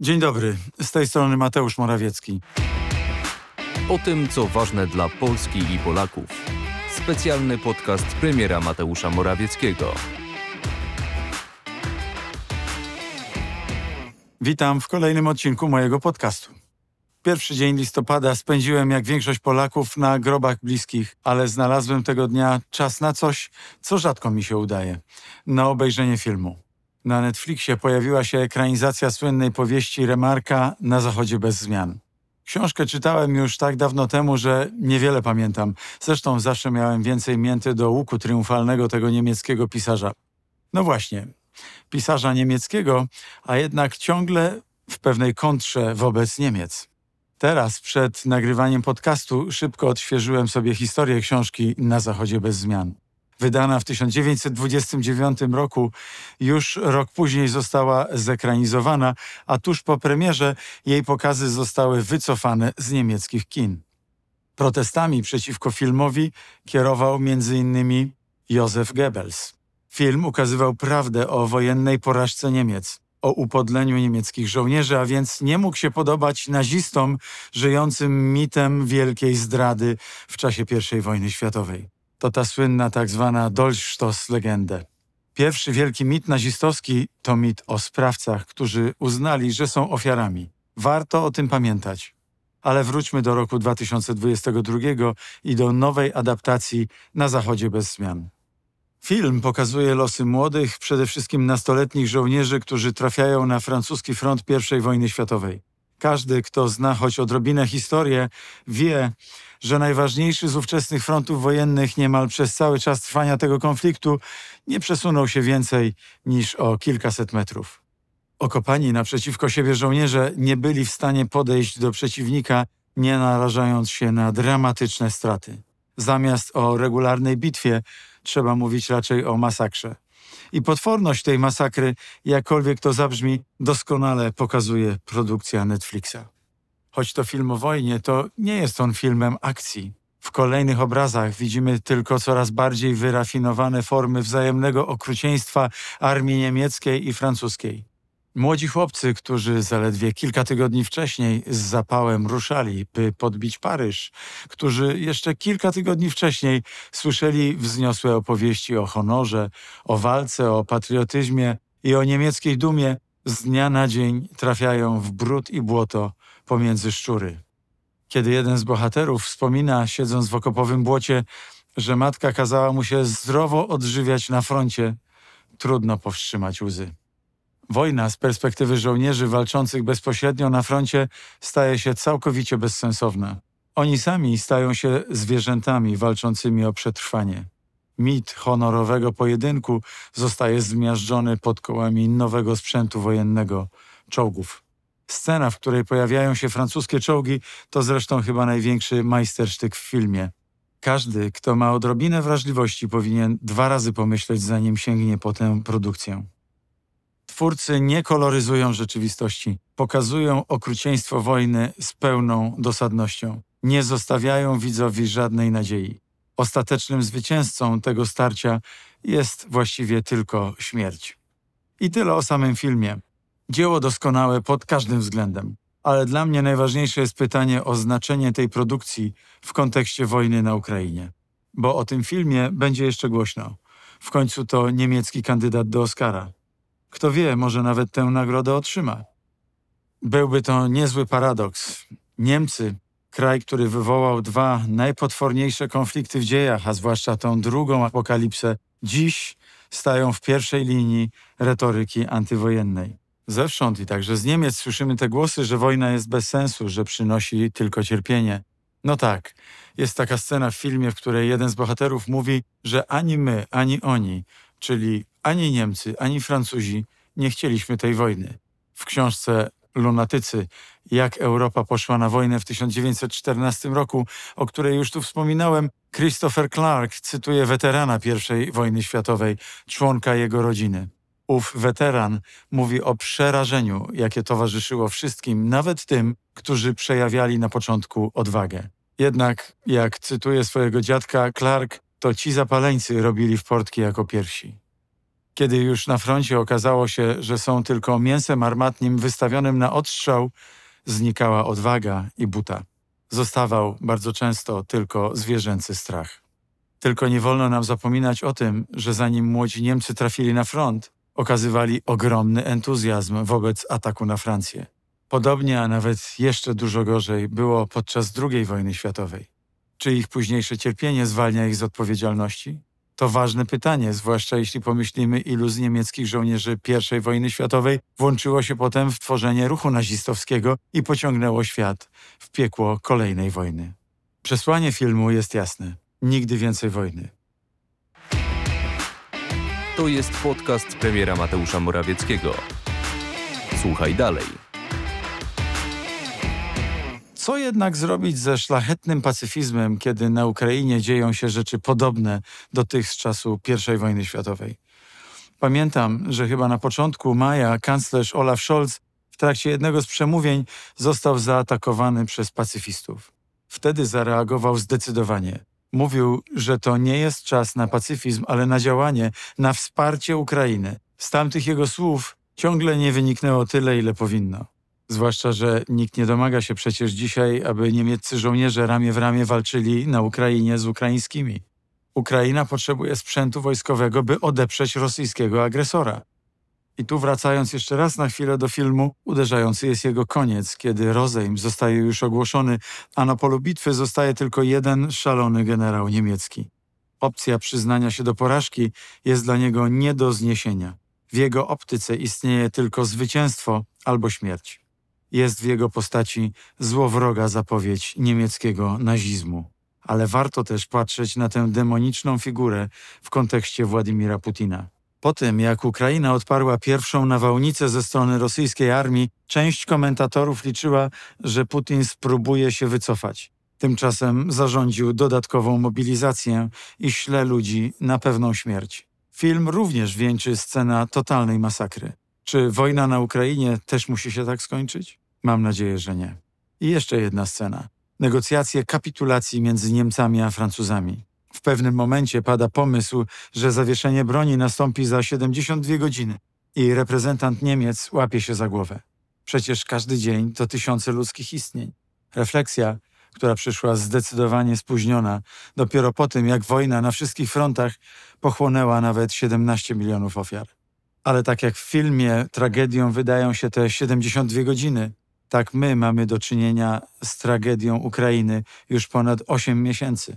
Dzień dobry, z tej strony Mateusz Morawiecki. O tym, co ważne dla Polski i Polaków. Specjalny podcast premiera Mateusza Morawieckiego. Witam w kolejnym odcinku mojego podcastu. Pierwszy dzień listopada spędziłem jak większość Polaków na grobach bliskich, ale znalazłem tego dnia czas na coś, co rzadko mi się udaje na obejrzenie filmu. Na Netflixie pojawiła się ekranizacja słynnej powieści Remarka Na Zachodzie bez zmian. Książkę czytałem już tak dawno temu, że niewiele pamiętam. Zresztą zawsze miałem więcej mięty do łuku triumfalnego tego niemieckiego pisarza. No właśnie, pisarza niemieckiego, a jednak ciągle w pewnej kontrze wobec Niemiec. Teraz, przed nagrywaniem podcastu, szybko odświeżyłem sobie historię książki Na Zachodzie bez zmian. Wydana w 1929 roku, już rok później została zekranizowana, a tuż po premierze jej pokazy zostały wycofane z niemieckich kin. Protestami przeciwko filmowi kierował m.in. Józef Goebbels. Film ukazywał prawdę o wojennej porażce Niemiec, o upodleniu niemieckich żołnierzy, a więc nie mógł się podobać nazistom żyjącym mitem wielkiej zdrady w czasie I wojny światowej. To ta słynna tak zwana Dolchstoss-legendę. Pierwszy wielki mit nazistowski to mit o sprawcach, którzy uznali, że są ofiarami. Warto o tym pamiętać. Ale wróćmy do roku 2022 i do nowej adaptacji na Zachodzie bez zmian. Film pokazuje losy młodych, przede wszystkim nastoletnich żołnierzy, którzy trafiają na francuski front I wojny światowej. Każdy, kto zna choć odrobinę historię, wie, że najważniejszy z ówczesnych frontów wojennych niemal przez cały czas trwania tego konfliktu nie przesunął się więcej niż o kilkaset metrów. Okopani naprzeciwko siebie żołnierze nie byli w stanie podejść do przeciwnika, nie narażając się na dramatyczne straty. Zamiast o regularnej bitwie trzeba mówić raczej o masakrze. I potworność tej masakry, jakkolwiek to zabrzmi, doskonale pokazuje produkcja Netflixa. Choć to film o wojnie, to nie jest on filmem akcji. W kolejnych obrazach widzimy tylko coraz bardziej wyrafinowane formy wzajemnego okrucieństwa armii niemieckiej i francuskiej. Młodzi chłopcy, którzy zaledwie kilka tygodni wcześniej z zapałem ruszali, by podbić Paryż, którzy jeszcze kilka tygodni wcześniej słyszeli wzniosłe opowieści o honorze, o walce, o patriotyzmie i o niemieckiej dumie, z dnia na dzień trafiają w brud i błoto pomiędzy szczury. Kiedy jeden z bohaterów wspomina, siedząc w okopowym błocie, że matka kazała mu się zdrowo odżywiać na froncie, trudno powstrzymać łzy. Wojna z perspektywy żołnierzy walczących bezpośrednio na froncie staje się całkowicie bezsensowna. Oni sami stają się zwierzętami walczącymi o przetrwanie. Mit honorowego pojedynku zostaje zmiażdżony pod kołami nowego sprzętu wojennego czołgów. Scena, w której pojawiają się francuskie czołgi, to zresztą chyba największy majstersztyk w filmie. Każdy, kto ma odrobinę wrażliwości, powinien dwa razy pomyśleć, zanim sięgnie po tę produkcję. Twórcy nie koloryzują rzeczywistości, pokazują okrucieństwo wojny z pełną dosadnością. Nie zostawiają widzowi żadnej nadziei. Ostatecznym zwycięzcą tego starcia jest właściwie tylko śmierć. I tyle o samym filmie. Dzieło doskonałe pod każdym względem, ale dla mnie najważniejsze jest pytanie o znaczenie tej produkcji w kontekście wojny na Ukrainie. Bo o tym filmie będzie jeszcze głośno. W końcu to niemiecki kandydat do Oscara. Kto wie, może nawet tę nagrodę otrzyma. Byłby to niezły paradoks. Niemcy, kraj, który wywołał dwa najpotworniejsze konflikty w dziejach, a zwłaszcza tą drugą apokalipsę, dziś stają w pierwszej linii retoryki antywojennej. Zewsząd i także z Niemiec słyszymy te głosy, że wojna jest bez sensu, że przynosi tylko cierpienie. No tak, jest taka scena w filmie, w której jeden z bohaterów mówi, że ani my, ani oni, czyli ani Niemcy, ani Francuzi nie chcieliśmy tej wojny. W książce Lunatycy, jak Europa poszła na wojnę w 1914 roku, o której już tu wspominałem, Christopher Clark cytuje weterana I wojny światowej, członka jego rodziny. Ów weteran mówi o przerażeniu, jakie towarzyszyło wszystkim, nawet tym, którzy przejawiali na początku odwagę. Jednak, jak cytuje swojego dziadka, Clark, to ci zapaleńcy robili w portki jako pierwsi. Kiedy już na froncie okazało się, że są tylko mięsem armatnim wystawionym na odstrzał, znikała odwaga i buta. Zostawał bardzo często tylko zwierzęcy strach. Tylko nie wolno nam zapominać o tym, że zanim młodzi Niemcy trafili na front, okazywali ogromny entuzjazm wobec ataku na Francję. Podobnie, a nawet jeszcze dużo gorzej było podczas II wojny światowej. Czy ich późniejsze cierpienie zwalnia ich z odpowiedzialności? To ważne pytanie, zwłaszcza jeśli pomyślimy, ilu z niemieckich żołnierzy I wojny światowej włączyło się potem w tworzenie ruchu nazistowskiego i pociągnęło świat w piekło kolejnej wojny. Przesłanie filmu jest jasne. Nigdy więcej wojny. To jest podcast premiera Mateusza Morawieckiego. Słuchaj dalej. Co jednak zrobić ze szlachetnym pacyfizmem, kiedy na Ukrainie dzieją się rzeczy podobne do tych z czasu I wojny światowej? Pamiętam, że chyba na początku maja kanclerz Olaf Scholz w trakcie jednego z przemówień został zaatakowany przez pacyfistów. Wtedy zareagował zdecydowanie. Mówił, że to nie jest czas na pacyfizm, ale na działanie, na wsparcie Ukrainy. Z tamtych jego słów ciągle nie wyniknęło tyle, ile powinno. Zwłaszcza, że nikt nie domaga się przecież dzisiaj, aby niemieccy żołnierze ramię w ramię walczyli na Ukrainie z ukraińskimi. Ukraina potrzebuje sprzętu wojskowego, by odeprzeć rosyjskiego agresora. I tu wracając jeszcze raz na chwilę do filmu, uderzający jest jego koniec, kiedy rozejm zostaje już ogłoszony, a na polu bitwy zostaje tylko jeden szalony generał niemiecki. Opcja przyznania się do porażki jest dla niego nie do zniesienia. W jego optyce istnieje tylko zwycięstwo albo śmierć. Jest w jego postaci złowroga zapowiedź niemieckiego nazizmu. Ale warto też patrzeć na tę demoniczną figurę w kontekście Władimira Putina. Po tym, jak Ukraina odparła pierwszą nawałnicę ze strony rosyjskiej armii, część komentatorów liczyła, że Putin spróbuje się wycofać. Tymczasem zarządził dodatkową mobilizację i śle ludzi na pewną śmierć. Film również wieńczy scena totalnej masakry. Czy wojna na Ukrainie też musi się tak skończyć? Mam nadzieję, że nie. I jeszcze jedna scena. Negocjacje kapitulacji między Niemcami a Francuzami. W pewnym momencie pada pomysł, że zawieszenie broni nastąpi za 72 godziny i reprezentant Niemiec łapie się za głowę. Przecież każdy dzień to tysiące ludzkich istnień. Refleksja, która przyszła zdecydowanie spóźniona, dopiero po tym, jak wojna na wszystkich frontach pochłonęła nawet 17 milionów ofiar. Ale tak jak w filmie tragedią wydają się te 72 godziny, tak my mamy do czynienia z tragedią Ukrainy już ponad 8 miesięcy.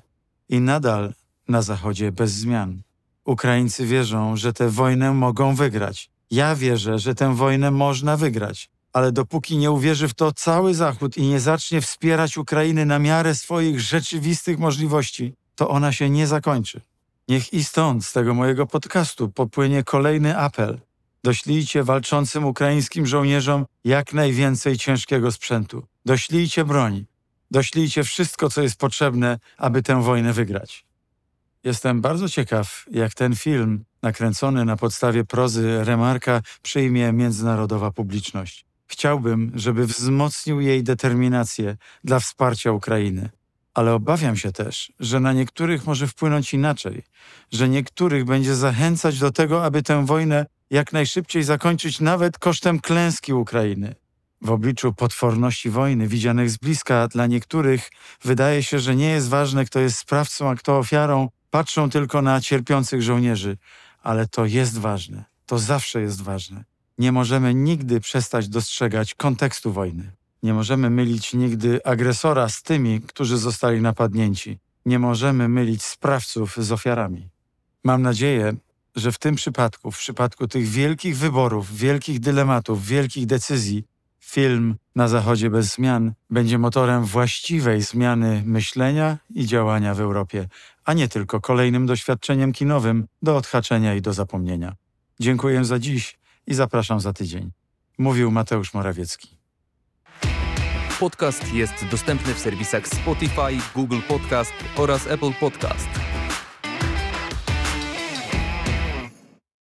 I nadal na Zachodzie bez zmian. Ukraińcy wierzą, że tę wojnę mogą wygrać. Ja wierzę, że tę wojnę można wygrać. Ale dopóki nie uwierzy w to cały Zachód i nie zacznie wspierać Ukrainy na miarę swoich rzeczywistych możliwości, to ona się nie zakończy. Niech i stąd, z tego mojego podcastu, popłynie kolejny apel. Doślijcie walczącym ukraińskim żołnierzom jak najwięcej ciężkiego sprzętu. Doślijcie broni. Doślijcie wszystko, co jest potrzebne, aby tę wojnę wygrać. Jestem bardzo ciekaw, jak ten film, nakręcony na podstawie prozy Remarka, przyjmie międzynarodowa publiczność. Chciałbym, żeby wzmocnił jej determinację dla wsparcia Ukrainy. Ale obawiam się też, że na niektórych może wpłynąć inaczej, że niektórych będzie zachęcać do tego, aby tę wojnę jak najszybciej zakończyć nawet kosztem klęski Ukrainy. W obliczu potworności wojny, widzianych z bliska, dla niektórych wydaje się, że nie jest ważne, kto jest sprawcą, a kto ofiarą. Patrzą tylko na cierpiących żołnierzy, ale to jest ważne. To zawsze jest ważne. Nie możemy nigdy przestać dostrzegać kontekstu wojny. Nie możemy mylić nigdy agresora z tymi, którzy zostali napadnięci. Nie możemy mylić sprawców z ofiarami. Mam nadzieję, że w tym przypadku, w przypadku tych wielkich wyborów, wielkich dylematów, wielkich decyzji, film na Zachodzie bez zmian będzie motorem właściwej zmiany myślenia i działania w Europie, a nie tylko kolejnym doświadczeniem kinowym do odhaczenia i do zapomnienia. Dziękuję za dziś i zapraszam za tydzień. Mówił Mateusz Morawiecki. Podcast jest dostępny w serwisach Spotify, Google Podcast oraz Apple Podcast.